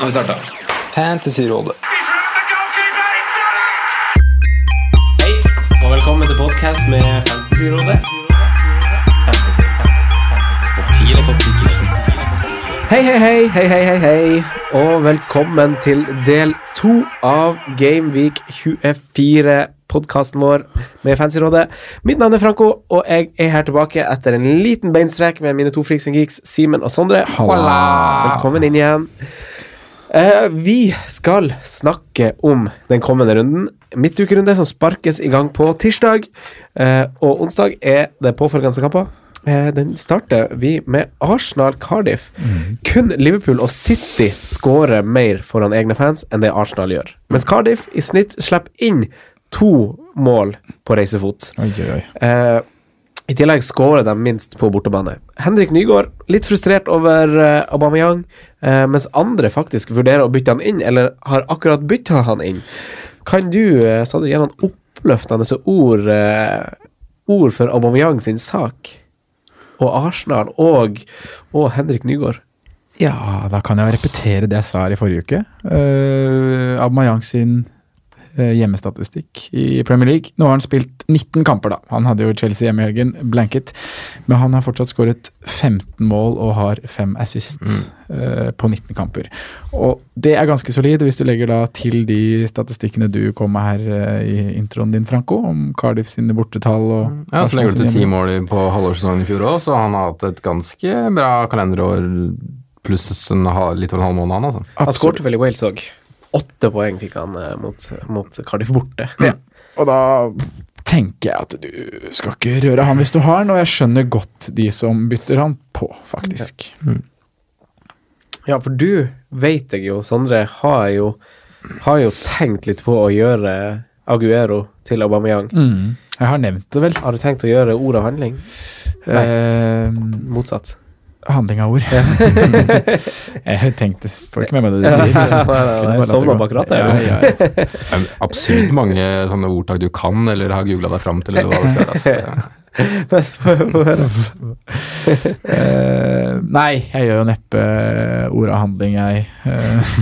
Nå har vi starta. Fantasyrådet. Hei, og velkommen til podkast med Fantasyrådet. Hei, hei, hei, hei, hei, hei, hei, og velkommen til del to av Gameweek 24, podkasten vår med Fancyrådet. Mitt navn er Franco, og jeg er her tilbake etter en liten beinstrek med mine to freaks and geeks, Simen og Sondre. Velkommen inn igjen. Eh, vi skal snakke om den kommende runden. Midtukerunde som sparkes i gang på tirsdag. Eh, og onsdag er det påfølgende kamper. Eh, den starter vi med Arsenal-Cardiff. Kun Liverpool og City skårer mer foran egne fans enn det Arsenal gjør. Mens Cardiff i snitt slipper inn to mål på reisefot. Oi, oi. Eh, I tillegg skårer de minst på bortebane. Henrik Nygaard litt frustrert over uh, Aubameyang, uh, mens andre faktisk vurderer å bytte han inn, eller har akkurat bytta han inn. Kan du, eh, Sander, gi noen oppløftende ord, ord for Aubameyang sin sak? Og Arsenal og, og Henrik Nygaard. Ja, da kan jeg repetere det jeg sa her i forrige uke. Uh, Aubameyang sin hjemmestatistikk i Premier League. Nå har han spilt 19 kamper, da. Han hadde jo Chelsea hjemme i helgen, blanket. Men han har fortsatt skåret 15 mål og har 5 assist eh, på 19 kamper. Og det er ganske solid, hvis du legger da til de statistikkene du kom med her uh, i introen din, Franco, om Cardiff sine bortetall og Ja, så legger du til ti mål på halvårssesongen i fjor òg, så han har hatt et ganske bra kalenderår pluss en, ha- litt over en halv måned, han altså. Han skåret skårte vel i Wales òg. Åtte poeng fikk han eh, mot, mot Cardiff borte. Ja. Og da tenker jeg at du skal ikke røre han hvis du har han, og jeg skjønner godt de som bytter han på, faktisk. Ja, for du vet jeg jo, Sondre, har jo, har jo tenkt litt på å gjøre Aguero til Aubameyang. Mm. Jeg har nevnt det vel. Har du tenkt å gjøre ord og handling? Nei. Eh, Motsatt. Handling av ord. jeg tenkte Får ikke med meg det du sier. nei, nei, nei, jeg sovna bak rattet, Ja, ja, ja. Absurd mange sånne ordtak du kan, eller har googla deg fram til, eller hva det skal være. Eh, nei, jeg gjør jo neppe ord av handling, jeg. Eh,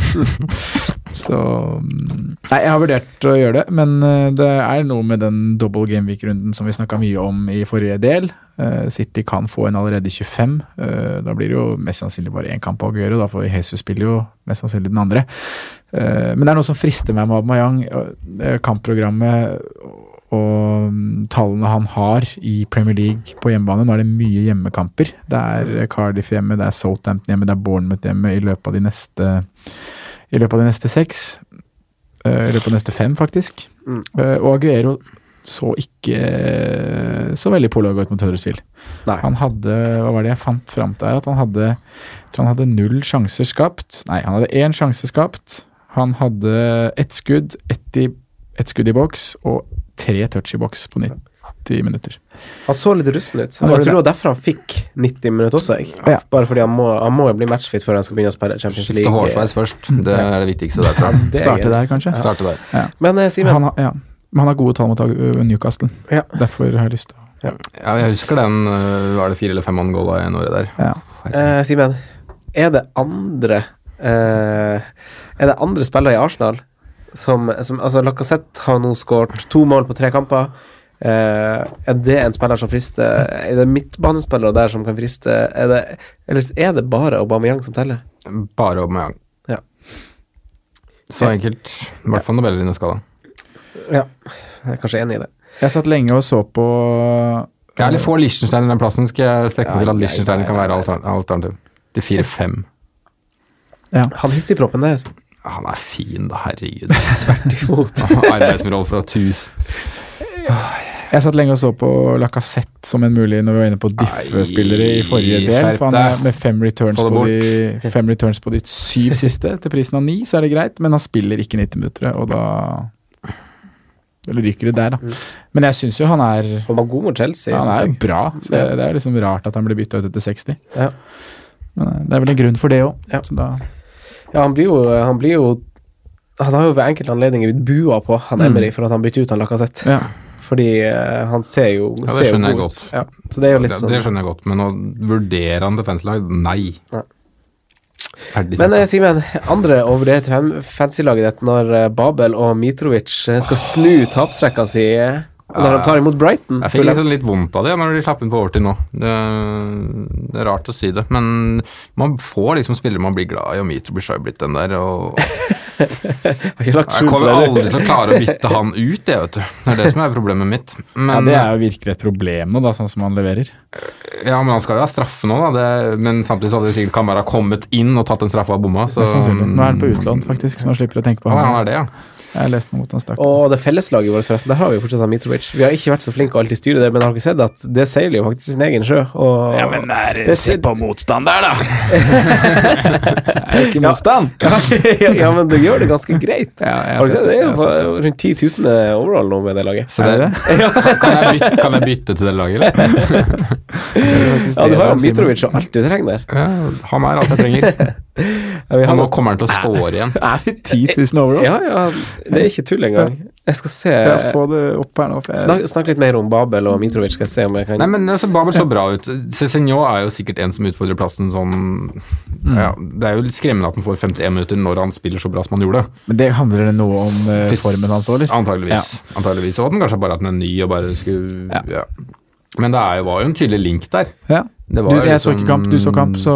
så mm, Nei, jeg har vurdert å gjøre det, men eh, det er noe med den double gameweek-runden som vi snakka mye om i forrige del. Eh, City kan få en allerede 25. Eh, da blir det jo mest sannsynlig bare én kamp å gjøre, da får Jesus spille jo mest sannsynlig den andre. Men det er noe som frister meg med Aubameyang. Kampprogrammet og mm, tallene han har i Premier League på hjemmebane. Nå er det mye hjemmekamper. Det er Cardiff hjemme, det er Southampton hjemme, det er Bournemouth hjemme i løpet av de neste i løpet av de neste seks. eh, I løpet av de neste fem, faktisk. Mm. Eh, Og Aguero så ikke eh, så veldig pålaga ut mot Huddersfield. Nei. Han hadde Hva var det jeg fant fram til? At han hadde, jeg tror han hadde null sjanser skapt. Nei, han hadde én sjanse skapt. Han hadde ett skudd, ett, i, ett skudd i boks og tre touch i boks på 90 minutter. Han så litt rusten ut. Jeg tror det var derfor han fikk 90 minutter også. Ja. Bare fordi han må, han må bli matchfit før han skal begynne å spille Champions Skifte League. hårsveis først, det er det viktigste der. Ja. Det Starte der, kanskje. Starte der. Men eh, Simen, Han, har- ja. Han har gode tall mot uh, Newcastle. Ja. Derfor har jeg lyst til å Ja, jeg husker den, øh, var det fire eller fem Angola i året der. ja. eh, Simen, er det andre eh, Er det andre spillere i Arsenal som, som Altså, Lacassette har nå skåret to mål på tre kamper. Eh, er det en spiller som frister? Er det midtbanespillere der som kan friste? Er det, eller er det bare Aubameyang som teller? Bare Aubameyang. Ja. Så enkelt. I hvert fall når Bellerin skal. Ja, jeg er kanskje enig i det. Jeg satt lenge og så på Jeg er litt få Liechtenstein i den plassen. Skal jeg strekke meg til at Lichtenstein Liechtenstein kan være ja. altern- alternativ? De fire-fem. Han hissigproppen der. Han er fin, da. Herregud. Tvert imot. Arbeidsområde fra 1000. Jeg satt lenge og så på Lacassette som en mulig når vi var inne på Diffe-spillere i forrige del. For han er med fem returns, på de, fem returns på de syv siste til prisen av ni, så er det greit. Men han spiller ikke 90 minutter, og da Eller ryker det der, da. Men jeg syns jo han er Han var god mot Chelsea. han er bra. Så det, det er liksom rart at han blir bytta ut etter 60. Ja. Men eh, det er vel en grunn for det òg. Ja. Ja, han blir jo Han blir jo Han har jo ved enkelte anledninger blitt bua på, han Mm. Emery, for at han bytter ut han Lacassette. Ja. Fordi eh, han ser jo Ja, det skjønner jeg godt. Ja, så det er jo litt det, sånn det skjønner jeg godt, men å vurdere han defense-lag, nei. Ferdig Men eh, Simen, andre å vurdere til fan- fantasy-laget ditt når eh, Babel og Mitrovic skal snu tapsrekka si når de tar imot Brighton? Jeg fikk liksom litt vondt av det når de slapp inn på overtid nå. Det, det er rart å si det, men man får liksom spillere man blir glad i, og Mitrovic har jo blitt den der. og Jeg på kommer aldri til å klare å bytte han ut, det, vet du. Det er det som er problemet mitt. Ja, Det er jo virkelig et problem nå, da, sånn som han leverer. ja, men han skal jo ha straffe nå, da. Det, men samtidig så hadde sikkert Kamara kommet inn og tatt en straffe av bomma. Så. Nå er han på utlån, faktisk, så nå slipper du å tenke på Ja, han han. er det, ja. Jeg har lest noe mot han stakk. Og det felleslaget vårt, forresten, der har vi jo fortsatt Mitrovic. Vi har ikke vært så flinke å alltid styre det, men har dere sett at det seiler jo faktisk sin egen sjø? Og Ja, men er, Det se på motstand der, da! er det ikke motstand? ja, ja, men det gjør det ganske greit. Ja, har Har du sett det? Det er jo rundt 10 000 overall nå med det laget. Så Er det, det kan, jeg bytte, kan jeg bytte til det laget, eller? Ja, du har jo Mitrovic og alt du trenger der. Ja, han er alt jeg trenger. Ja, vi har Og nå kommer han til å score igjen. Er vi 10 000 overall? ja, ja, det er ikke tull engang. Jeg skal se Ja, få det opp her nå. For jeg, Snakk, snakk litt mer om Babel og Mitrovic, skal jeg se om jeg kan Nei, men altså, Babel så bra ut. Cezinho er jo sikkert en som utfordrer plassen sånn ja, Det er jo litt skremmende at han får 51 minutter når han spiller så bra som han gjorde. men det handler det noe om uh, formen hans òg, eller? Antageligvis. Antageligvis. Og at han kanskje bare at den er ny og bare skulle Ja. ja. Men det er jo, var jo en tydelig link der. Ja. Det var du, jeg så liksom- ikke kamp, du så kamp, så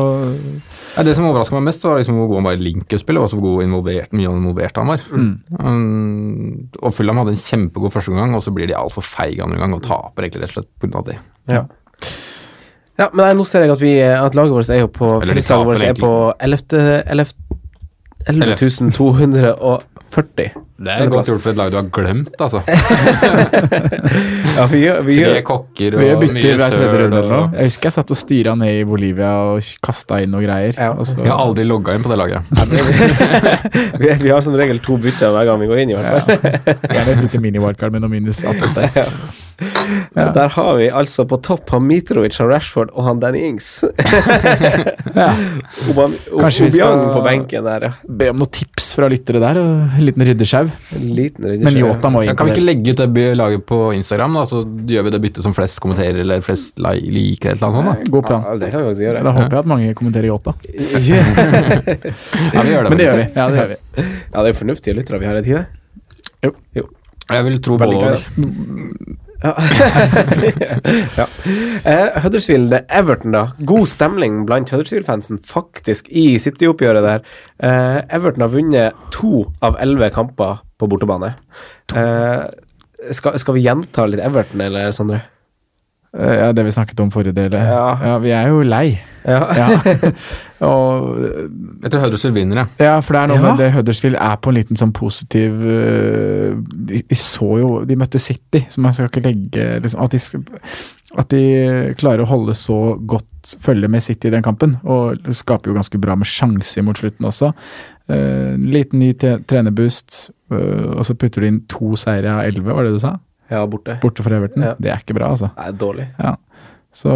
Ja, det som overraska meg mest, var liksom hvor god han var i Link-spillet, og så god involvert, mye involvert han var. Um, og Fulham hadde en kjempegod første omgang, og så blir de altfor feige andre gang og taper egentlig rett og slett pga. det. Ja. Ja, men nei, nå ser jeg at, vi, at laget vårt er jo på Eller de taper, vårt er på 11. 11. 11.240. Det er godt gjort for et lag du har glemt, altså. Ja, vi vi Tre kokker Vi og mye søl og Jeg husker jeg satt og styra ned i Bolivia og kasta inn noe greier. Ja. og så- Jeg har aldri logga inn på det laget. vi, vi har som regel to bytter hver gang vi går inn, i hvert fall. Gjerne et lite mini-wildcard med noe minus 18 der. Ja. Der har vi altså på topp han Mitrovic, han Rashford og han Danny Ings. Ja. Kanskje vi skal- på benken der, ja. Be om noen tips fra lyttere der, og en liten ryddesjau. Men. Yota må inn kan vi ikke legge ut det laget på Instagram, da, så gjør vi det byttet som flest kommenterer, eller flest liker, eller noe sånt? da? God plan. Ja, det kan vi også gjøre. Da håper jeg at mange kommenterer Yota. Ja, vi gjør det. Men det gjør vi. Ja, det gjør vi. Ja, det er jo fornuftige lyttere vi har i tide. Jeg vil tro Veldig både. Ja. Eh, Huddersfield Everton, da. God stemning blant Huddersfield-fansen faktisk i City-oppgjøret der. Eh, Everton har vunnet to av elleve kamper på bortebane. Eh, skal, skal vi gjenta litt Everton, eller Sondre? Eh, Ja, det vi snakket om forrige del. Ja. Ja, vi er jo lei. Ja. Ja. og Jeg tror Huddersfield vinner, ja. Ja, for det er noe Ja. med det Huddersfield er på en liten sånn positiv øh, de, de så jo De møtte City, så man skal ikke legge liksom, at, de, at de klarer å holde så godt følge med City i den kampen, og skaper jo ganske bra med sjanser mot slutten også. Uh, liten ny trenerboost, uh, og så putter de inn to seire av elleve, var det du sa? Ja, borte. Borte for Everton. Ja. Det er ikke bra, altså. Nei, dårlig. Ja. Så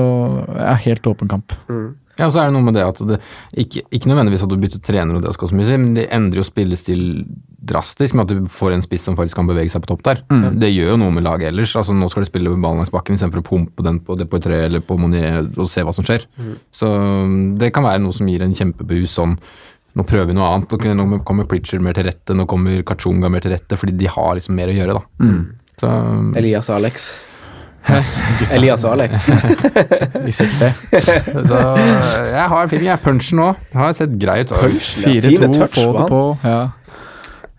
ja, helt åpen kamp. Mm. Ja, og så er det noe med det at det ikke, ikke nødvendigvis at du bytter trener og det skal så mye si, men det endrer jo spillestil drastisk med at du får en spiss som faktisk kan bevege seg på topp der. Det gjør jo noe med laget ellers. altså Nå skal de spille med ballen langs bakken istedenfor å pumpe den på det på et tre eller på Monier og se hva som skjer. Så um, det kan være noe som gir en kjempeboost sånn nå prøver vi noe annet. og Nå kommer Pritcher mer til rette, nå kommer Kachunga mer til rette, fordi de har liksom mer å gjøre, da. Så Elias og Alex. Elias og Alex. I 6B. Så jeg har film, jeg. Punchen nå. Har sett grei ut. 4-2, touch få det på. Ja.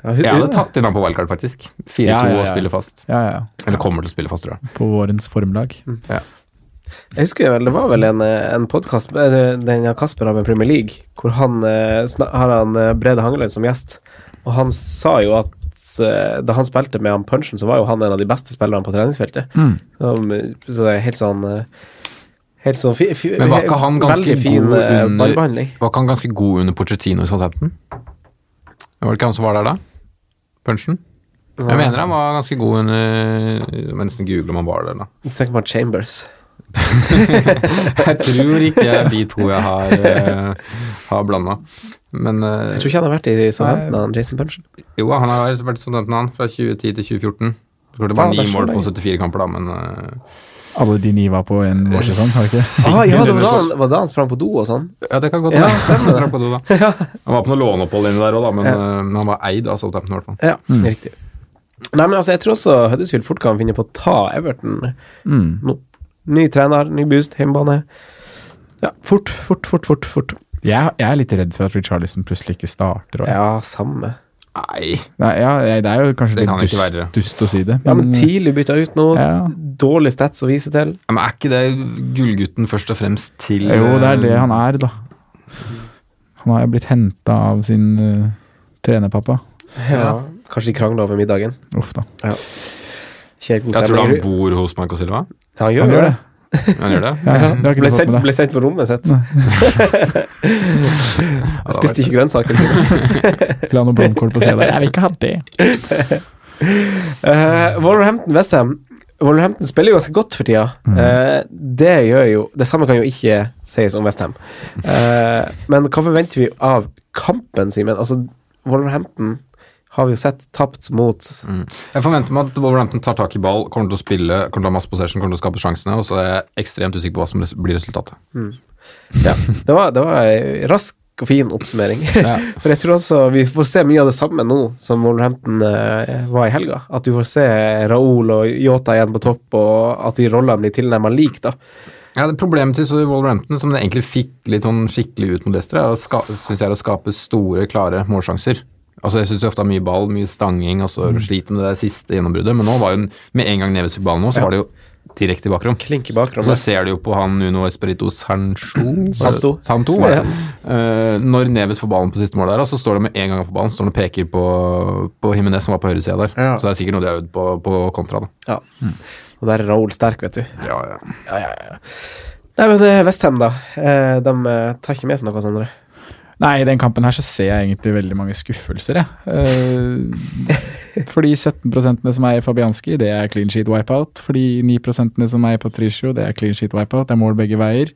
Jeg hadde tatt inn han på wildcard, faktisk. 4-2 Ja, ja, ja. og spiller fast. Ja, ja. Eller kommer til å spille fast, tror jeg. På vårens formlag. Jeg husker vel, det var vel en, eh, en podkast den Kasper har med Premier League, hvor han eh, har han eh, Brede Hangeløy som gjest, og han sa jo at eh, da han spilte med han Punchen, så var jo han en av de beste spillerne på treningsfeltet. Så, så det er helt sånn eh, Helt sånn fi, fi, Men var ikke han ganske fin god eh, under-. Var ikke han ganske god under Pochettino i Southampton? Var det ikke han som var der da? Punchen? Jeg mener han var ganske god under nesten google om han var der, da. Tenk på Chambers. Jeg tror ikke de to jeg har, uh, har blanda. Men uh, Jeg tror ikke han har vært i Southampton, han Jason Punchen. jo, han har vært i Southampton han, fra 2010 til 2014. Jeg tror det var Ja, ni mål på 74 kamper, da, men uh, Alle de ni var på en vårsesong, har ikke? Ah, ja, det var da, han, var da han sprang på do og sånn. Ja, det kan godt Ja, være. stemmer det. På do, da. Han var på noe låneopphold inni der òg, da, men, Ja. eh, men han var eid av Southampton i hvert fall. Ja, riktig. Nei, men altså, jeg tror også Huddersfield fort kan finne på å ta Everton Mm. Ny trener, ny boost, hjemmebane. Ja, fort, fort, fort, fort. fort. Jeg, jeg er litt redd for at Richarlison plutselig ikke starter. Også. Ja, samme. Nei, Nei, ja, det er jo kanskje Det litt kan dust, være. dust å si det. Ja, men tidlig bytta ut nå. Ja. Dårlig stats å vise til. Ja, men er ikke det gullgutten først og fremst til Jo, det er det eh, han er, da. Han har jo blitt henta av sin uh, trenerpappa. Ja. Kanskje de krangla over middagen. Uff da. Ja. Jeg tror han bor hos Marco Silva. Ja, han gjør, Han gjør det. Han gjør det? Ja, det Ble sett sendt, ble sendt på rommet sitt. Spiste ikke grønnsaker. La noe blomkål på CD. Jeg vil ikke ha det. Uh, Wolverhampton Westham Wolverhampton spiller jo ganske godt for tida. Eh, det gjør jo Det samme kan jo ikke sies om Westham. Uh, men hva forventer vi av kampen, Simen? Altså, Wolverhampton har vi jo sett tapt mot Mm. Jeg forventer meg at Wolverhampton tar tak i ball, kommer til å spille, kommer til å ha masse possession, kommer til å skape sjansene, og så er jeg ekstremt usikker på hva som blir resultatet. Ja, det var, det var ei rask og fin oppsummering. Ja. For jeg tror også vi får se mye av det samme nå som Wolverhampton eh, var i helga. At du får se Raoul og Yota igjen på topp, og at de rollene blir tilnærma like, da. Ja, det Problemet til Wolverhampton, som det egentlig fikk litt sånn skikkelig ut mot Leicester, er synes jeg er å skape store, klare målsjanser. Altså Jeg syns ofte det er mye ball, mye stanging, og så sliter med det der siste gjennombruddet. Men nå var jo med en gang Neves fikk ballen nå, så Ja. var det jo direkte i bakrom. Klinke bakrom. Og så ser du jo på han Nuno Esperito Sancho Santo. Santo var det. Eh, når Neves får ballen på siste mål der, så står det med en gang han får ballen, så står han og peker på, på Jimenez som var på høyresida der. Ja. Så det er sikkert noe de har øvd på, på kontra, da. Ja. Og der er Raoul sterk, vet du. Ja, ja. Ja, ja, ja. Nei, men er Westham, da. Eh, de eh, tar ikke med seg noe, Sondre. Nei, i den kampen her så ser jeg egentlig veldig mange skuffelser, jeg. Eh, fordi 17% som er Fabianski, det er clean sheet wipeout. Fordi 9% som er Patricio, det er clean sheet wipeout. Det er mål begge veier.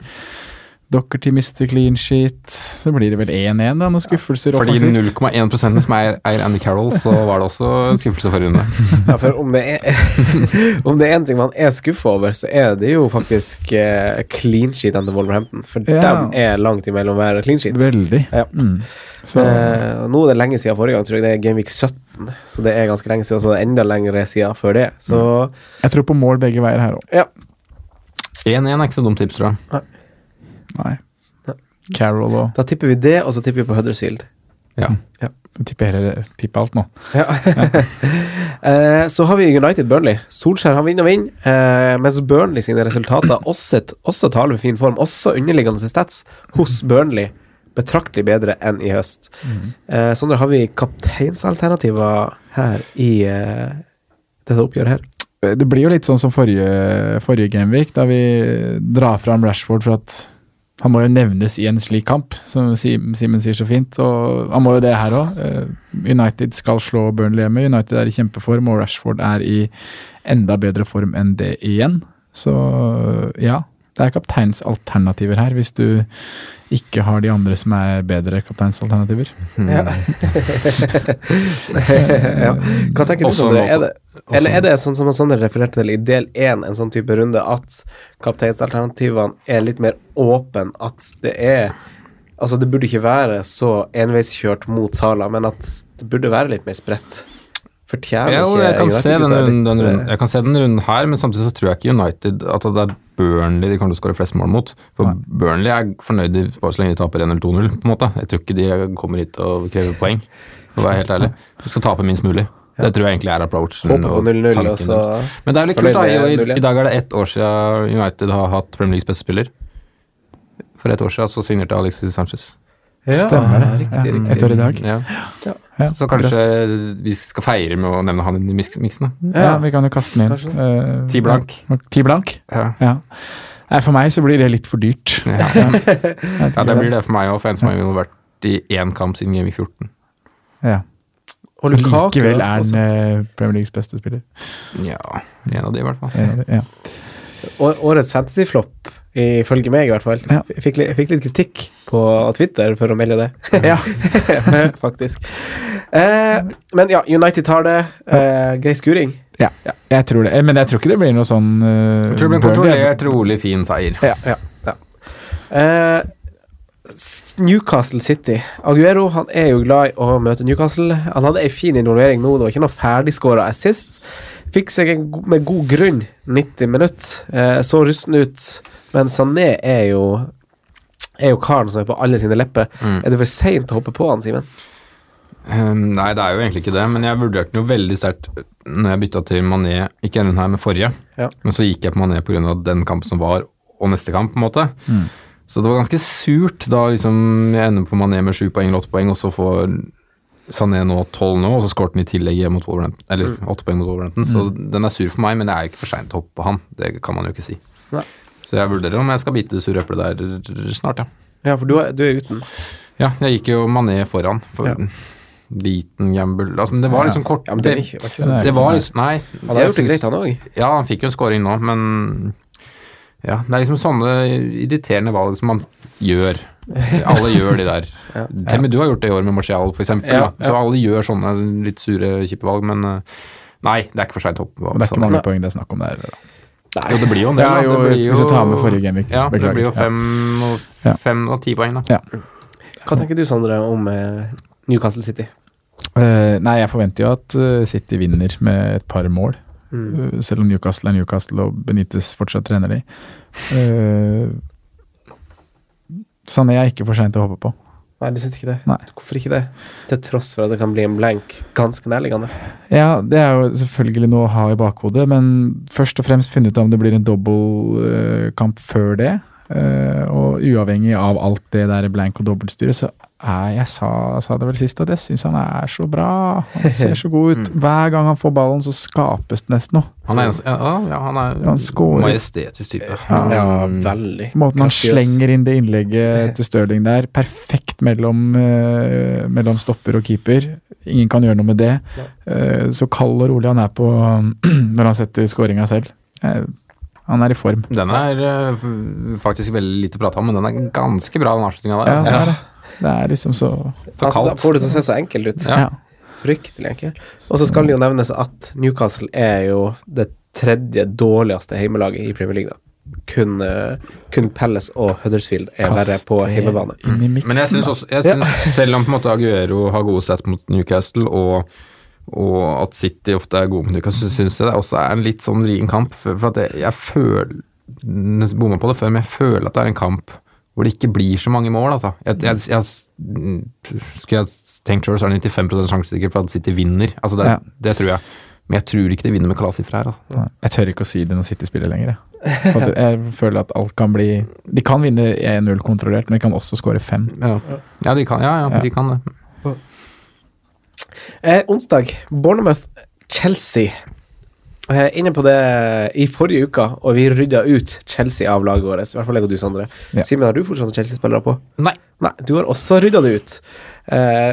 Dockerty mister clean sheet. Så blir det vel 1-1, da. med skuffelser Fordi de offensivt. 0,1% som er, eier Andy Carroll, så var det også en skuffelse forrige runde. Ja, for om det er Om det er én ting man er skuffa over, så er det jo faktisk eh, clean sheetene til Wolverhampton. For Ja. dem er langt imellom hver clean sheet. Veldig. Ja. Mm. Så Eh, nå er det lenge siden forrige gang, tror jeg. Det er Gameweek 17, så det er ganske lenge siden. Og Så det er enda lengre siden før det. Så jeg tror på mål begge veier her òg. ja. 1-1 er ikke så dumt tips, tror jeg. Nei. Carroll og Da tipper vi det, og så tipper vi på Huddersfield. Ja. Jeg tipper hele, tipper alt nå. Ja. Eh, så har vi United Burnley. Solskjær han vinner og vinner, eh, mens Burnley sine resultater også, også taler med fin form. Også underliggende stats hos Burnley betraktelig bedre enn i høst. Eh, Sondre, har vi kapteinsalternativer her i eh, dette oppgjøret her? Det blir jo litt sånn som forrige, forrige Gameweek, da vi drar fram Rashford for at han må jo nevnes i en slik kamp, som Simen sier så fint. Og han må jo det her òg. United skal slå Burnley hjemme. United er i kjempeform, og Rashford er i enda bedre form enn det igjen. Så ja, det er kapteinsalternativer her, hvis du ikke har de andre som er bedre kapteinsalternativer. Ja. ja. Hva tenker du, om det? Er det, eller er det sånn som Sondre refererte til i del én, en sånn type runde, at kapteinsalternativene er litt mer åpen, at det er Altså, det burde ikke være så enveiskjørt mot Sala, men at det burde være litt mer spredt. Fortjener Ja, ikke jeg kan, se den, runden, den runden, jeg kan se den runden her, men samtidig så tror jeg ikke United at det er Burnley de kommer til å skåre flest mål mot. For Nei. Burnley er fornøyd bare så lenge de taper 1 eller 2-0, på en måte. Jeg tror ikke de kommer hit og krever poeng, for å være helt ærlig. De skal tape minst mulig. Det tror jeg egentlig er approachen. Og 0-0, tanken og så. Men det er jo litt kult, da. I, I dag er det ett år siden United har hatt Premier Leagues beste spiller. For ett år siden så signerte Alexis Sanchez. Ja, Stemmer det. Riktig, riktig. Et år i dag. Ja. Ja, Så kanskje vi skal feire med å nevne han i miksen, da. Ja, vi kan jo kaste den inn. Eh, Ti blank. Ti blank? Ja. Ja. Nei, for meg så blir det litt for dyrt. Ja. Ja, det blir det for meg òg, for en som har vært i én kamp siden Game Week 14. Ja. Og Lukaku, Likevel er han eh, Premier Leagues beste spiller. Ja, en av de i hvert fall. Ja. Årets fantasyflopp, ifølge meg i hvert fall. Ja. Fikk, fikk litt kritikk på Twitter for å melde det. Ja. Faktisk. Eh, men ja, United tar det. Eh, grei skuring. Ja, ja, jeg tror det. Eh, Men jeg tror ikke det blir noe sånn uh, Jeg tror det blir en kontrollert, rolig, fin seier. Ja, ja, ja. Eh, Newcastle City. Aguero han er jo glad i å møte Newcastle. Han hadde ei en fin involvering nå, det var ikke noe ferdigskåra assist. Fikk seg en, med god grunn 90 minutter. Eh, så rusten ut, men Sané er jo er jo karen som er på alle sine lepper. Mm. Er det for seint å hoppe på han, Simen? Um, nei, det er jo egentlig ikke det, men jeg vurderte den jo veldig sterkt når jeg bytta til Mané, ikke denne her, men forrige. Ja. Men så gikk jeg på Mané pga. den kampen som var, og neste kamp, på en måte. Så det var ganske surt da liksom jeg ender på Mané med sju poeng eller åtte poeng, og så får Sané nå tolv nå, og så skåret han i tillegg mot Wolverhampton. Eller åtte poeng mot Wolverhampton, så den er sur for meg, men det er jo ikke for seint å hoppe på han. Det kan man jo ikke si. Nei. Så jeg vurderer om jeg skal bite det sure eplet der snart, ja. Ja, for du er, du er uten. Ja, jeg gikk jo Mané foran. For Ja. liten gamble altså, Men det var liksom kort Ja, men det, ikke, var ikke sånn. det var liksom Nei. Han har gjort det greit, han òg. Ja, han fikk jo en scoring nå, men Ja, det er liksom sånne irriterende valg som man gjør. Alle gjør de der. Ja. Til og med du har gjort det i år med Martial, for eksempel. Ja. Så alle gjør sånne litt sure, kjipe valg, men eh, Nei, det er ikke for seint å hoppe. Det er ikke sånn. mange poeng det er snakk om der. Nei. Jo, det blir jo en del. Ja, jo, det blir hvis du tar med forrige gameweek. Ja, det blir jo Ja. fem og, Ja. fem og ti poeng, da. Hva tenker du, Sondre, om eh, Newcastle City? Uh, nei, jeg forventer jo at eh, City vinner med et par mål. Mm. Selv om Newcastle er Newcastle og Benitez fortsatt trener de. Uh, Sané er ikke for seint å hoppe på. Nei, du syns ikke det? Nei. Hvorfor ikke det? Til tross for at det kan bli en blank ganske nærliggende. Ja, det er jo selvfølgelig noe å ha i bakhodet, men først og fremst finne ut om det blir en dobbeltkamp før det. Eh, og uavhengig av alt det der blank og dobbeltstyret, så er jeg sa, sa det vel sist at jeg syns han er så bra. Han ser så god ut. Hver gang han får ballen, så skapes det nesten noe. Han er, en, ja, ja, han er Han scorer. majestetisk type. Ja, ja veldig. Måten han slenger inn det innlegget til Stirling der, perfekt mellom, uh, mellom stopper og keeper. Ingen kan gjøre noe med det. Uh, så kald og rolig han er på når han setter skåringa selv. Eh, han er i form. Den er uh, faktisk veldig lite prata om, men den er ganske bra, den avslutninga der. Ja, det er det. Er liksom så Så Altså, da får det til å se så enkelt ut. Ja. Fryktelig enkelt. Og så skal det jo nevnes at Newcastle er jo det tredje dårligste heimelaget i Premier League. da. Kun, eh, kun Palace og Huddersfield er verre på hjemmebane. Men jeg syns også jeg synes, Selv om på en måte Aguero har gode sett mot Newcastle, og, og at City ofte er gode men du kan synes det også er en litt sånn vrien kamp. For, at jeg, jeg føler Bomma på det før, men jeg føler at det er en kamp hvor det ikke blir så mange mål, altså. Jeg, jeg, jeg, skulle jeg tenkt sjøl, så er det 95 sjanse sikkert for at City vinner. Altså det, Ja. det tror jeg. Men jeg tror ikke de vinner med klassifre her. Altså. Jeg tør ikke å si det når City spiller lenger. Jeg. Jeg føler at alt kan bli De kan vinne 1-0 kontrollert, men de kan også skåre 5. Ja. ja, de kan, ja, ja, Ja. de kan det. Eh, onsdag, Bournemouth-Chelsea. Eh, inne på det i forrige uke, og vi rydda ut Chelsea av laget vårt. I hvert fall jeg og du, Sondre. Ja. Simen, har du fortsatt Chelsea-spillere på? Nei. Nei, du har også rydda det ut. Eh,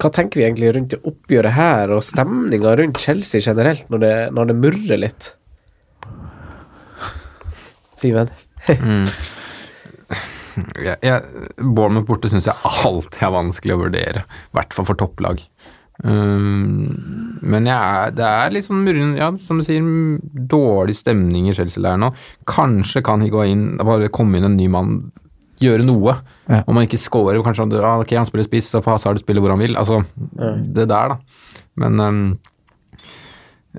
hva tenker vi egentlig rundt det oppgjøret her, og stemninga rundt Chelsea generelt, når det, når det murrer litt? Simen? Mm. Jeg, jeg, Bournemouth borte syns jeg alltid er vanskelig å vurdere, i hvert fall for topplag. Um, men jeg er, det er litt sånn ja, som du sier, dårlig stemning i Chelsea-leiren nå. Kanskje kan Higuain bare komme inn en ny mann, gjøre noe. Ja. Om han ikke scorer, kanskje han, ah, okay, han spiller spiss, så får Hazard spille hvor han vil. Altså, det der, da. Men um,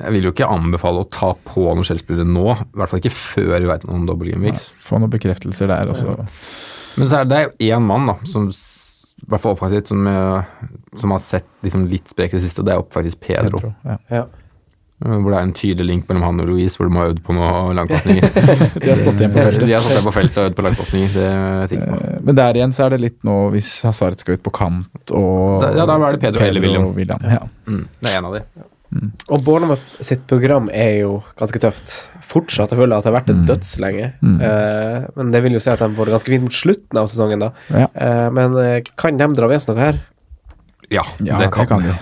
jeg vil jo ikke anbefale å ta på noen Chelsea-spillere nå, i hvert fall ikke før vi veit noe om double game weeks. Få noen bekreftelser der også. Men så er det jo én mann, da, som i hvert fall offensivt, som, eh, som har sett liksom litt sprek i det siste, og det er jo faktisk Pedro. Pedro, Ja. Ja. Eh, Hvor det er en tydelig link mellom han og Louise, hvor de har øvd på noen langpasninger. De har stått igjen på feltet. De har stått igjen på feltet og øvd på langpasninger, det er jeg sikker på. Eh, Men der igjen så er det litt nå hvis Hazard skal ut på kant og ja, da er det Pedro eller William. William. Ja. Mm, det er en av de. Og Bournemouth sitt program er jo ganske tøft. Fortsatt. Jeg føler at det har vært en Mm. dødslenge. Mm. Uh, men det vil jo si at de får det ganske fint mot slutten av sesongen, da. Ja. Uh, men eh, kan de dra med seg noe her? Ja, Ja, det kan de.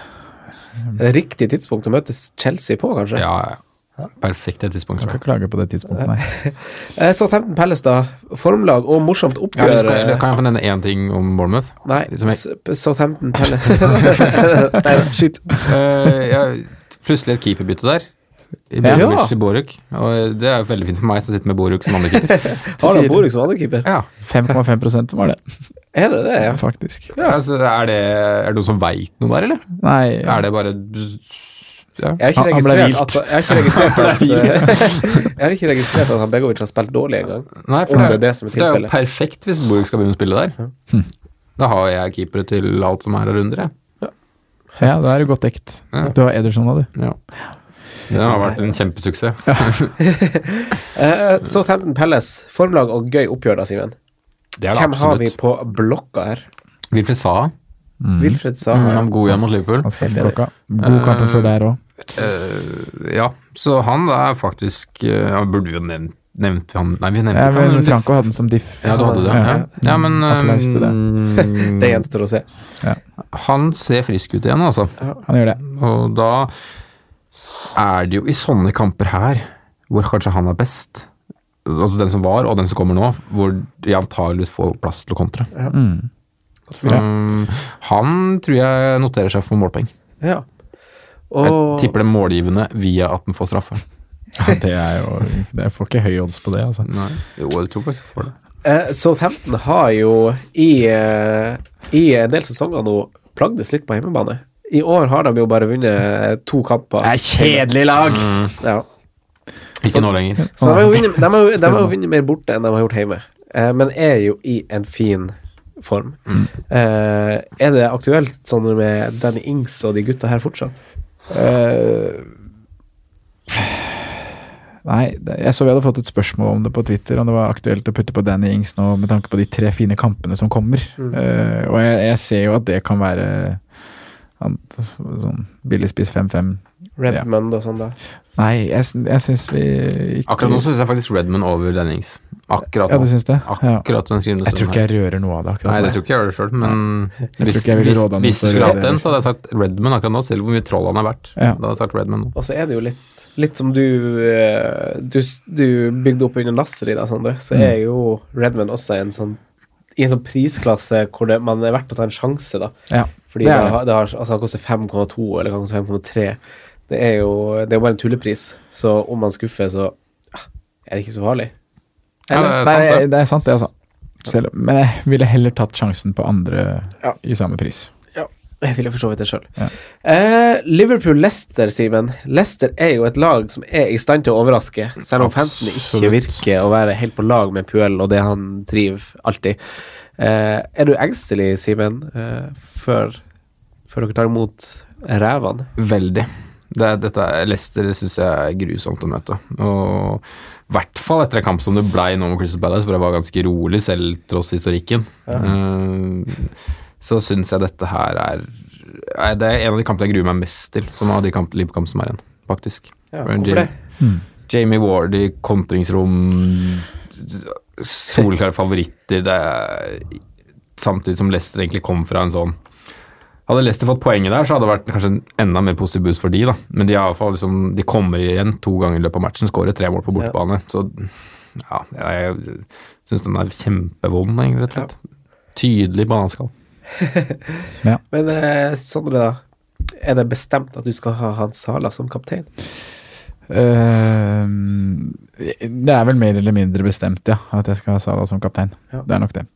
Er det Riktig tidspunkt å møte Chelsea på, kanskje? Ja, ja. Perfekte tidspunkt. Skal ikke klage på det tidspunktet, nei. Så Tempton Palace, da. Formlag og morsomt Ja, oppgjør. vi skal, kan jeg få nevne én ting om Bournemouth? Nei, jeg- Southampton Palace Nei, skyt. Uh, jeg, plutselig et keeperbytte der. Ja. Boruk. Og det er jo veldig fint for meg som sitter med Boruk som andrekeeper. Har han Boruk som andrekeeper? ja. 5,5% var det, Er det det, ja? faktisk. Altså, er, det, er det noen som veit noe der, eller? Nei, Er det bare ja. Jeg har ikke Han- han ble registrert vilt. at, jeg har ikke registrert at, jeg har ikke registrert at han Begovic har spilt dårlig engang. Nei, for det, er det som er det er jo perfekt hvis Boruk skal begynne å spille der. Da har jeg keepere til alt som er her under, jeg. Ja, da er det godt dekt. Ja. Du har Ederson nå, du. Ja. Det har vært en kjempesuksess. Så Southampton Pelles, formlag og gøy oppgjør da, Simen. Det er det Hvem har vi på blokka her? Wilfred Saha. Wilfred Mm, han er god igjen mot Liverpool. Han klokka. God kamp før der òg. Uh, ja, så han er faktisk uh, Burde vi jo nevnt Nevnte vi han Nei, vi nevnte Ja, ikke han. men Franco hadde den som diff. Ja, du hadde det. Ja, ja men um, det. gjenstår å se. Han ser frisk ut igjen, altså. Han gjør det. Og da er det jo i sånne kamper her hvor kanskje han er best, altså den som var og den som kommer nå, hvor de antageligvis får plass til å kontre. Mm. Um, han tror jeg noterer seg for målpoeng. Ja. Jeg tipper det målgivende via at den får straffe. Ja, det er jo Jeg får ikke høy odds på det, altså. Nei. Jo, jeg tror faktisk jeg får det. eh, Southampton har jo i, eh, i en del sesonger nå plagdes litt på hjemmebane. I år har de jo bare vunnet to kamper. kjedelig lag! Ja. Ikke nå lenger. Så de har jo vunnet, de har, de har jo vunnet mer borte enn de har gjort hjemme, eh, men er jo i en fin form. Eh, er det aktuelt sånn med Danny Ings og de gutta her fortsatt? Eh, Nei, jeg så vi hadde fått et spørsmål om det på Twitter, om det var aktuelt å putte på Danny Ings nå med tanke på de tre fine kampene som kommer. Eh, og jeg, jeg ser jo at det kan være han, sånn billig spiss 5-5. Redmond og sånn, da. Nei, jeg, jeg syns vi ikke Akkurat nå syns jeg faktisk Redmond over Dennings. Akkurat Ja, du nå. syns det? Akkurat ja. Jeg tror ikke jeg rører noe av det akkurat Nei, det tror ikke jeg gjør det sjøl, men hvis, jeg hvis, hvis du skulle hatt den, så hadde jeg sagt Redman akkurat nå, selv hvor mye troll han er verdt. Ja. Da hadde jeg sagt Redman nå. Og så er det jo litt, litt som du, eh, du Du bygde opp under Nasser i da, Sondre. Så Mm. er jo Redman også en sånn i en sånn prisklasse hvor det, man er verdt å ta en sjanse, da. Ja, Fordi det det, er det. har, det har, altså han koster 5,2 eller han koster 5,3. Det er jo det er jo bare en tullepris. Så om man skuffer, så ah, er det ikke så farlig. Ja, det er sant, det. det er sant, det, altså. Selv, men jeg ville heller tatt sjansen på andre Ja. i samme pris. Ja, Jeg ville for så vidt det sjøl. Ja. Eh, Liverpool-Lester, Simen. Leicester er jo et lag som er i stand til å overraske, selv om fansene ikke virker å være helt på lag med Puel og det han driver alltid. Eh, er du engstelig, Simen, eh, før, før dere tar imot rævene? Veldig. Det, er- dette er- Leicester syns jeg er grusomt å møte. Og i hvert fall etter en kamp som det blei nå med Crystal Palace, hvor jeg var ganske rolig, selv tross historikken. Eh, så syns jeg dette her er Det er en av de kampene jeg gruer meg mest til, som av de kamp, Liverpool-kampene som er igjen, faktisk. Ja, hvorfor det? Jamie- Ward i kontringsrom, solklare favoritter. Det er, samtidig som Leicester egentlig kom fra en sånn Hadde Leicester fått poenget der, så hadde det vært kanskje en enda mer positiv boost for de, da. Men de, liksom, de kommer igjen to ganger i løpet av matchen, skårer tre mål på bortebane. Så ja, jeg syns den er kjempevond, egentlig, rett og slett. Tydelig bananskall. Men eh, Sondre, da. Er det bestemt at du skal ha Hans Sala som kaptein? Uh, det er vel mer eller mindre bestemt, ja, at jeg skal ha Sala som kaptein. Ja. Det er nok det.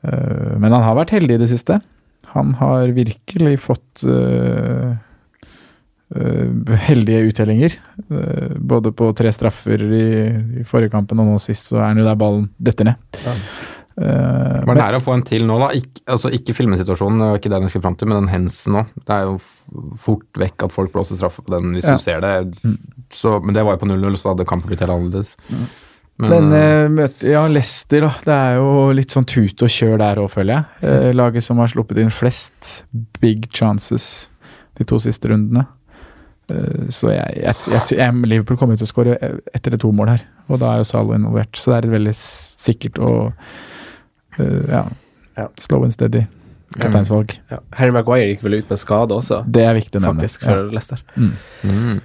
Uh, men han har vært heldig i det siste. Han har virkelig fått uh, uh, heldige uttellinger. Uh, både på tre straffer i, i forrige kampen, og nå sist så er han jo der ballen detter ned. Ja. Uh, Var det her å få en til nå, da? Ikke, altså ikke filmesituasjonen, ikke den jeg skulle fram til, men den hensen nå. Det er jo fort vekk at folk blåser straffe på den hvis Ja. du ser det. Så, men det var jo på 0-0, så hadde kampen blitt helt annerledes. Men Men uh, ja, Leicester, da. Det er jo litt sånn tut og kjør der òg, føler jeg. Uh, laget som har sluppet inn flest big chances de to siste rundene. Uh, så jeg, jeg, jeg, Liverpool kommer til å skåre etter det to mål her, og da er jo Zalo involvert. Så det er veldig sikkert og ja, Ja. slow and steady kapteinsvalg. Ja. Harry Maguire gikk vel ut med skade også, Det er viktig å nevne. faktisk, for Leicester. Mm. mm,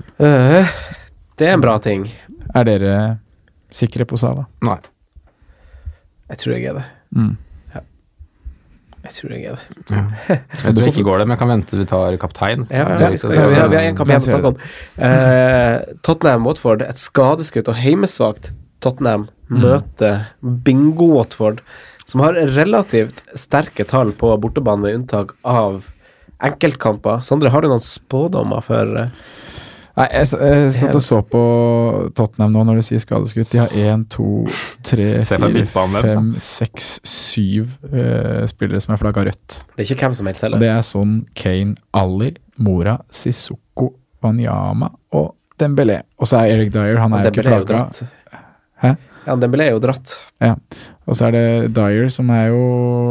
det er en bra ting. Er dere sikre på Sala? Nei. Jeg tror jeg er det. Mm. Jeg tror jeg er det. Jeg tror ikke går det, men jeg kan vente vi tar kaptein. Ja, ja, vi, har, vi har en kaptein å snakke om. Eh, Tottenham-Watford, et skadeskutt og heimesvakt Tottenham møter bingo-Watford, som har relativt sterke tall på bortebane, med unntak av enkeltkamper. Sondre, har du noen spådommer for eh, Nei, jeg, jeg satt og så på Tottenham nå når du sier skadeskutt. De har én, to, tre, fire, fem, seks, syv eh, spillere som er flagga rødt. Det er ikke hvem som helst heller. det er sånn Kane, Ali, Mora, Sissoko, Wanyama og Dembélé. Og så er Eric Dyer, han er jo ikke Dembélé er jo flagga. dratt. Hæ? Ja, Dembélé er jo dratt. Og så er det Dyer som er jo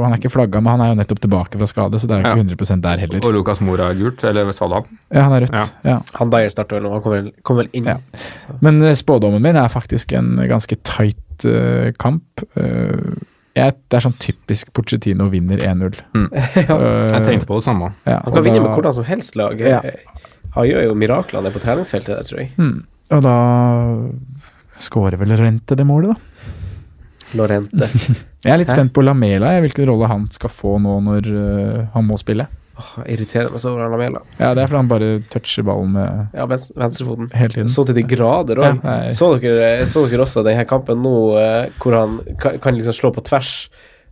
Han er ikke flagga, men han er jo nettopp tilbake fra skade, så det er jo ikke 100% der heller. Og Lucas Mora er gult, eller sa du han? Ja, han er rødt. Ja. Ja. Han Dyer starter vel nå, han kommer vel, kom vel inn. Ja. Men eh, spådommen min er faktisk en ganske tight uh, kamp. Uh, jeg, det er sånn typisk Pochettino vinner 1-0. Eh, Jeg tenkte på det samme. ja, Han kan vinne med hvordan som helst lag. Ja. Han gjør jo mirakler nede på treningsfeltet der, tror jeg. Mm. Og da skårer vel Rente det målet, da. Lorente. Jeg er litt Hæ? spent på Lamela, jeg, hvilken rolle han skal få nå når uh, han må spille. Åh, jeg irriterer meg så over Lamela. Ja, Det er fordi han bare toucher ballen med Ja, vens venstrefoten. hele tiden. Så til de grader òg. Ja, så, så dere også denne kampen nå eh, hvor han kan, kan liksom slå på tvers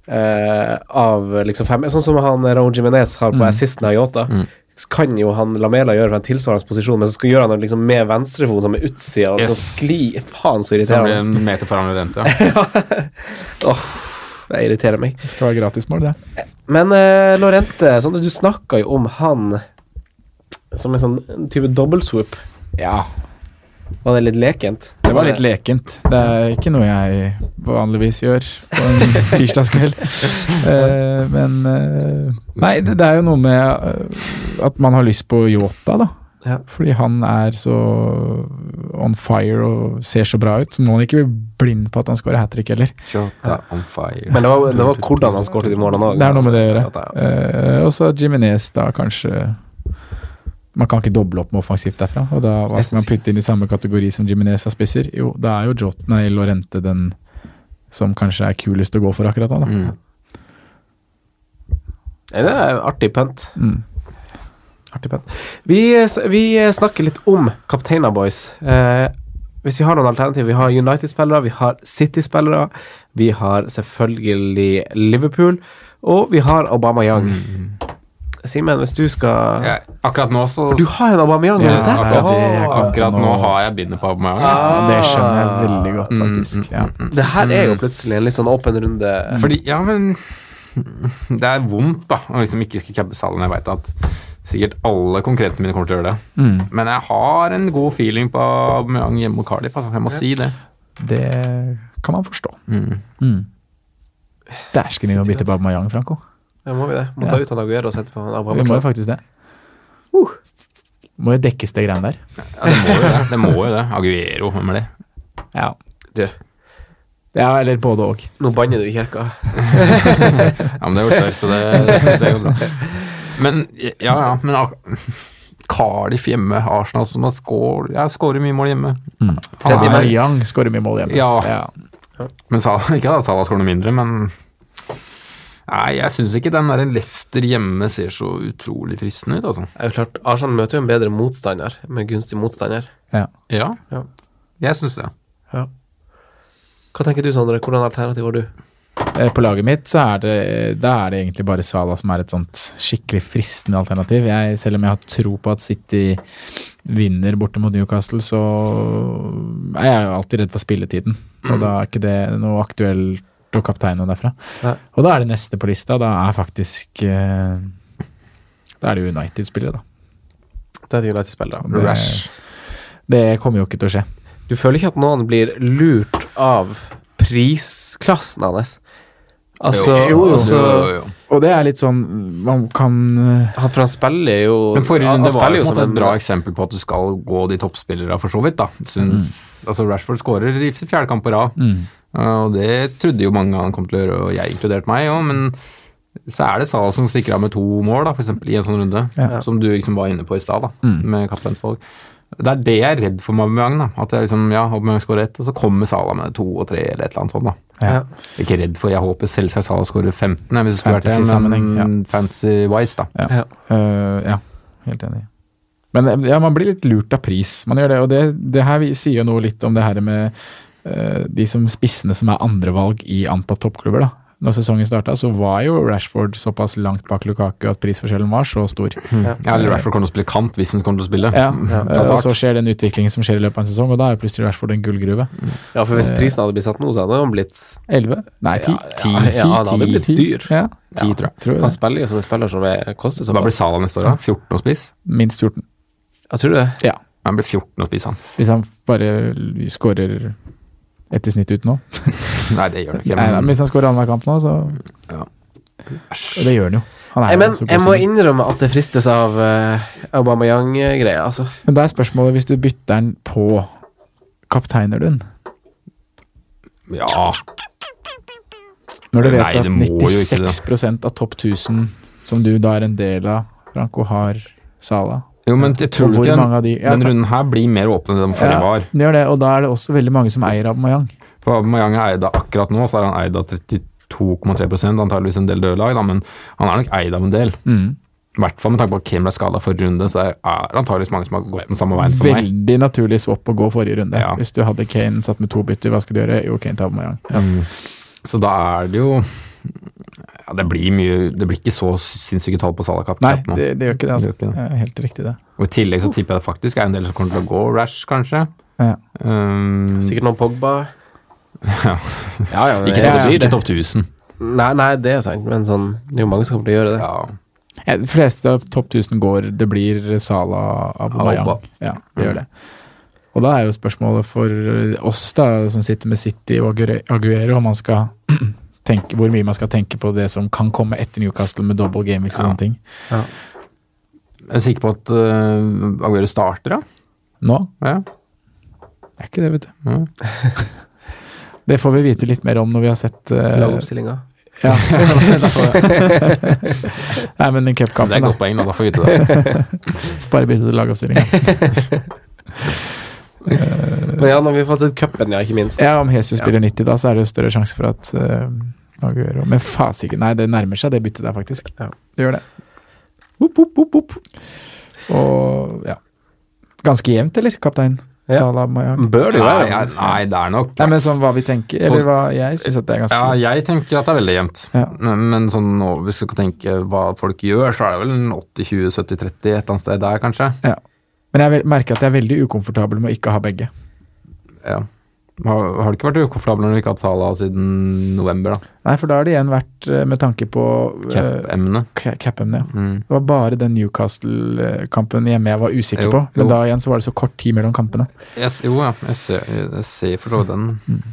eh, av liksom fem Sånn som han Raúl Jimenez har på Mm. assisten av Yota. Mm. Kan jo han Lamela gjøre fra en tilsvarende posisjon, men så skal gjøre han det liksom med venstrefot som er utsida og Yes. skli Faen, så Så han blir irriterende. en meter foran Lorente. Ja. Åh, det irriterer meg. Det skal være gratismål, det. Men uh, Lorente, Sondre, du snakka jo om han som en sånn type dobbeltswoop. Ja, Var det litt lekent? det var litt lekent. Det er ikke noe jeg vanligvis gjør på en tirsdagskveld. Eh, men eh, Nei, det, er jo noe med eh, at man har lyst på Yota, da. Ja. Fordi han er så on fire og ser så bra ut. Så må han ikke bli blind på at han skårer hat trick heller. Jota on fire. Men det var, det var hvordan han skåret de målene òg. Det er noe med det å gjøre. Eh, og så Jiminez, da kanskje Man kan ikke doble opp med offensivt derfra. Og da hva skal man putte inn i samme kategori som Jiminez av spisser? Jo, da er jo Jotna i Lorente den som kanskje er kulest å gå for akkurat da. da. Mm. Det er artig pent. Mm. Artig pønt. Vi, vi snakker litt om Kapteina boys. Eh, hvis vi har noen alternativer Vi har United-spillere, vi har City-spillere, vi har selvfølgelig Liverpool, og vi har Aubameyang. Simen, hvis du skal Ja, akkurat nå så Du har en Aubameyang Ja, der! akkurat det Akkurat nå har jeg bindet på Aubameyang. Ah. Det skjønner jeg veldig godt, Mm, faktisk. mm, Ja. mm, mm. Det her er jo plutselig en litt sånn åpen runde. Fordi, ja, men Det er vondt, da, å liksom ikke skulle cabbe Salen. Jeg veit at sikkert alle konkurrentene mine kommer til å gjøre det. Mm. Men jeg har en god feeling på Aubameyang hjemme mot Cardiff. Altså. Jeg må si det. Det kan man forstå. Mm. Mm. Dæsken, vi må bytte på Aubameyang, Franco. Ja, må vi det? Må Ja. ta ut han Aguero og sette på han Vi må jo faktisk det. Uh. Må jo dekkes det greiene der. Ja, det må jo det. Det må jo det. Aguero, hvem er det? Ja. Du, ja, eller både og. nå banner du i kirka. Ja, men det har jo gjort før, så det, det går bra. Men ja, ja. Men Cardiff hjemme, Arsenal som har skår, ja, skårer mye mål hjemme. Mm. Mest. Aubameyang skårer mye mål hjemme. Ja. Men Salah, ikke at Salah skårer noe mindre, men Nei, jeg syns ikke den der Leicester hjemme ser så utrolig fristende ut, altså. Det er jo klart, Arsenal møter jo en bedre motstander, med gunstig motstander. Ja. Ja, Ja. jeg syns det. Ja. Hva tenker du, Sondre? Hvordan alternativ har du? Eh, På laget mitt så er det, da er det egentlig bare Sala som er et sånt skikkelig fristende alternativ. Jeg, selv om jeg har tro på at City vinner borte mot Newcastle, så er jeg jo alltid redd for spilletiden. Og da er ikke det noe aktuelt å kapteine noe derfra. Nei. Og da er det neste på lista. Da er faktisk eh, Da er det United-spillet, da. Det er United-spillet, da. Rash. det kommer jo ikke til å skje. Du føler ikke at noen blir lurt av prisklassen hans? Altså, jo, jo, altså jo, jo. Og det er litt sånn Man kan eh, han, For han spiller jo Men forrige runde var jo som et bra eksempel på at du skal gå de toppspillere for så vidt, da. Syns, altså Rashford skårer i fjerde kamp på rad, mm. Og det trodde jo mange han kom til å gjøre, og jeg inkludert meg òg, men så er det Sala som stikker av med to mål, da, eksempel, i en sånn runde, Ja. som du liksom var inne på i stad, da, Mm. med kapteinsvalg. Det er det jeg er redd for med Aubameyang. da. At jeg liksom, ja, Aubameyang skårer ett, og så kommer Salah med to og tre eller et eller annet sånt. da. Ja. Ja. Jeg er ikke redd for, jeg håper selvsagt Salah skårer 15, hvis det skulle vært det, Fantasy-sammenheng, men fancy-wise, da. Ja. Ja. Eh, ja, helt enig. Men eh, ja, man blir litt lurt av pris. Man gjør det, og det, det her sier jo noe litt om det her med eh, de som spissene som er andrevalg i antatt toppklubber. da. Når sesongen starta, så var jo Rashford såpass langt bak Lukaku at prisforskjellen var så stor. Ja. Ja, eller Rashford kommer til å spille kant hvis han kommer til å spille. Ja, fra eh, Og så skjer den utviklingen som skjer i løpet av en sesong, og da er plutselig Rashford en gullgruve. ja, for hvis prisen hadde blitt satt nå, så hadde han blitt 11? Nei, 10. Ja, ja, ja, han hadde blitt dyr. Ja, 10, tror jeg. tror jeg Han spiller jo som en spiller som er, koster Hva blir såpass. Salah neste år, da? 14 og spiss? Minst 14. Jeg tror det. Ja. Han blir 14 og spiss, han. Hvis han bare skårer etter snitt ut nå. Nei, det gjør han ikke. Men... nei, hvis han skårer annenhver kamp nå, så Ja. Det gjør han jo. Han Nei, men jeg må innrømme at det fristes av uh, Aubameyang-greia, altså. Men da er spørsmålet, hvis du bytter den på, kapteiner du den? ja. Når du vet Nei, at må jo ikke 96% av topp 1000 som du da er en del av, Franco, har Sala. Jo, men jeg tror ikke den, de ja, den runden her blir mer åpen enn den forrige var. det gjør det, og da er det også veldig mange som eier Aubameyang. For Aubameyang er eid av akkurat nå, så er han eid av 32,3% antageligvis en del døde lag, da, men han er nok eid av en del. Mm. I hvert fall med tanke på at Kane ble skada forrige runde, så er det antageligvis mange som har gått den samme veien som meg. Veldig naturlig swap å gå forrige runde. Ja. Hvis du hadde Kane satt med to bytter, hva skulle du gjøre? Jo, Kane tar Aubameyang. Mm. Så da er det jo ja, Det blir mye Det blir ikke så sinnssyke tall på Salah Nei, det, det gjør ikke det. altså. Det ikke det. Eh, Helt riktig, det. Og I tillegg så tipper jeg det faktisk er en del som kommer til å gå Rash, kanskje. Ja. Um, Sikkert noen Pogba. Ja. Ja, ja, Ikke topp ja, det. 1000. Nei, nei, det er sant, men sånn Det er jo mange som kommer til å gjøre det. Ja. Ja, de fleste av topp 1000 går, det blir Sala Aubameyang. Ja, det gjør det. Og da er jo spørsmålet for oss da, som sitter med City og Aguero, om man skal tenke, hvor mye man skal tenke på det som kan komme etter Newcastle med double game og Ja. sånne ting. Jeg er sikker på at uh, Aguero starter, da. Nå Ja. er ikke det, vet du. Mm. Det får vi vite litt mer om når vi har sett uh, Lagoppstillinga. ja. Nei, men den Det er cupkampen, et da. godt poeng, da. Da får vi vite det. Sparebytte til lagoppstillinga. Men ja, når vi får fått sett cupen, ja, ikke minst. Ja, om Jesus spiller 90 da, så er det jo større sjanse for at uh, Aguero Men fasiken, nei, det nærmer seg det byttet der, faktisk. Ja. Det gjør det. Opp, opp, opp, opp. Og ja Ganske jevnt, eller, kaptein? Ja. Salah Mayang? Bør det jo Nei, være. jeg, nei, det er nok Nei, men sånn hva vi tenker, eller hva jeg syns at det er ganske Ja, jeg tenker at det er veldig jevnt. Ja. Men, men sånn, nå, hvis du skal tenke hva folk gjør, så er det vel 80-20-70-30 et eller annet sted der, kanskje. ja. Men jeg merker at jeg er veldig ukomfortabel med å ikke ha begge. Ja. Har, har det ikke vært ukomfortabel når du ikke har hatt Salah siden november, da? Nei, for da har det igjen vært eh, med tanke på eh, Cap-emnet. ca- Cap-emnet, ja. Mm. Det var bare den Newcastle-kampen hjemme jeg var usikker Jo, på. Men jo. da igjen så var det så kort tid mellom kampene. Yes, jo, ja. Jeg ser, jeg ser for så vidt den.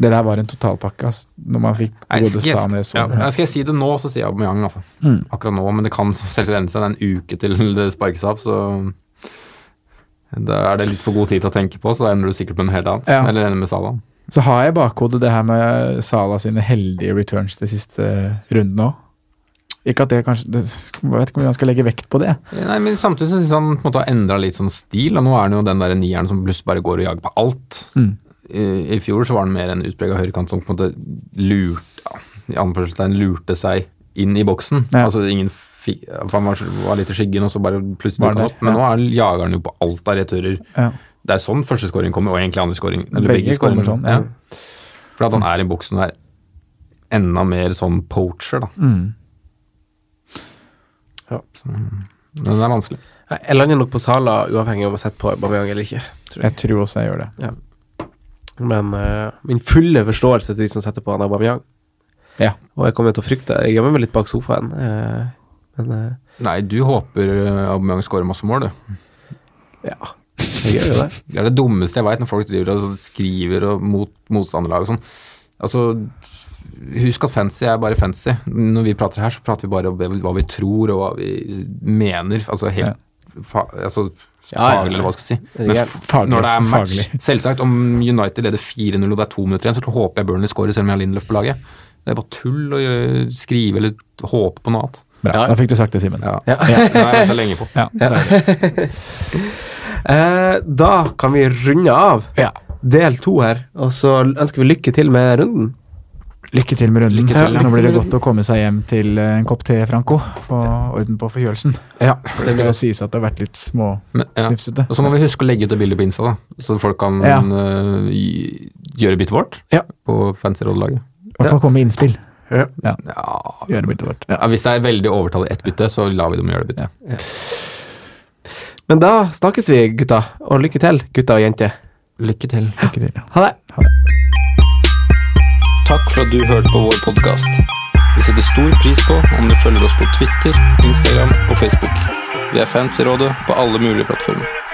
Det der var en totalpakke, ass. Når man fikk både Sané jeg, så ja, skal jeg si det nå, så sier jeg Aubameyang, altså. Mm. Akkurat nå, men det kan selvsagt endre seg. Det er en uke til det sparkes av, så da er det litt for god tid til å tenke på, så ender du sikkert på noe helt annet. Ja. Eller ender med Salah. Så har jeg i bakhodet det her med Salah sine heldige returns de siste rundene òg. Ikke at det kanskje det, Jeg vet ikke om jeg skal legge vekt på det. Nei, men Samtidig så syns han på en måte har endra litt sånn stil. og Nå er han jo den der nieren som plutselig bare går og jager på alt. Mm. I, I fjor så var han mer en utprega høyrekant som på en måte lurte ja, i anførselstegn lurte seg inn i boksen. Ja. Altså ingen fi, for Han var, var litt i skyggen, og så bare plutselig dukka han opp. Men ja. nå er, jageren jager han jo på alt av returer. Ja. Det er sånn første scoring kommer, og egentlig andre scoring. Eller Begge begge, scoring. sånn, ja. ja. For at han er i buksen og er enda mer sånn poacher, da. Mm. Men det er vanskelig. Jeg lander nok på Sala, uavhengig om jeg setter på Bamiang eller ikke. Tror jeg. Jeg tror også jeg gjør det. Men uh, min fulle forståelse til de som setter på han Aubameyang. Ja. Og jeg kommer til å frykte Jeg gjemmer meg litt bak sofaen. eh, men eh, Nei, du håper Aubameyang skårer masse mål, du. ja, jeg gjør jo det. Det er det dummeste jeg veit, når folk driver og skriver og mot motstanderlag og sånn. Altså, husk at fancy er bare fancy. Når vi prater her, så prater vi bare om hva vi tror og hva vi mener. Altså helt fa altså, Ja, ja, ja. faglig, eller hva skal jeg si. Men Faglig, når det er match faglig. Selvsagt, om United leder 4-0 og det er to minutter igjen, så håper jeg Burnley scorer selv om jeg har Lindlöf på laget. Det er bare tull å skrive eller håpe på noe annet. Bra. Ja. Da fikk du sagt det, Simen. Ja. Ja. Det har jeg lenge på. Ja. Eh, da kan vi runde av Ja. del to her, og så ønsker vi lykke til med runden. Lykke til med runden. Lykke til, Ja, lykke Nå blir det godt å komme seg hjem til eh, en kopp te, Franco. Få orden på forkjølelsen. Ja, For det skal jo sies at det har vært litt små ja. Og så må vi huske å legge ut et bilde på Insta, da, så folk kan Ja. uh, gjøre byttet vårt Ja. på fancy rådelaget. I hvert fall komme med innspill. Ja. Ja. Gjøre byttet vårt. Ja, hvis det er veldig overtallet ett bytte, så lar vi dem gjøre det byttet. Men da snakkes vi, gutta. Og lykke til, gutta og jenter. Lykke til. Lykke til. Ha det. Takk for at du hørte på vår podkast. Vi setter stor pris på om du følger oss på Twitter, Instagram og Facebook. Vi er fans i rådet på alle mulige plattformer.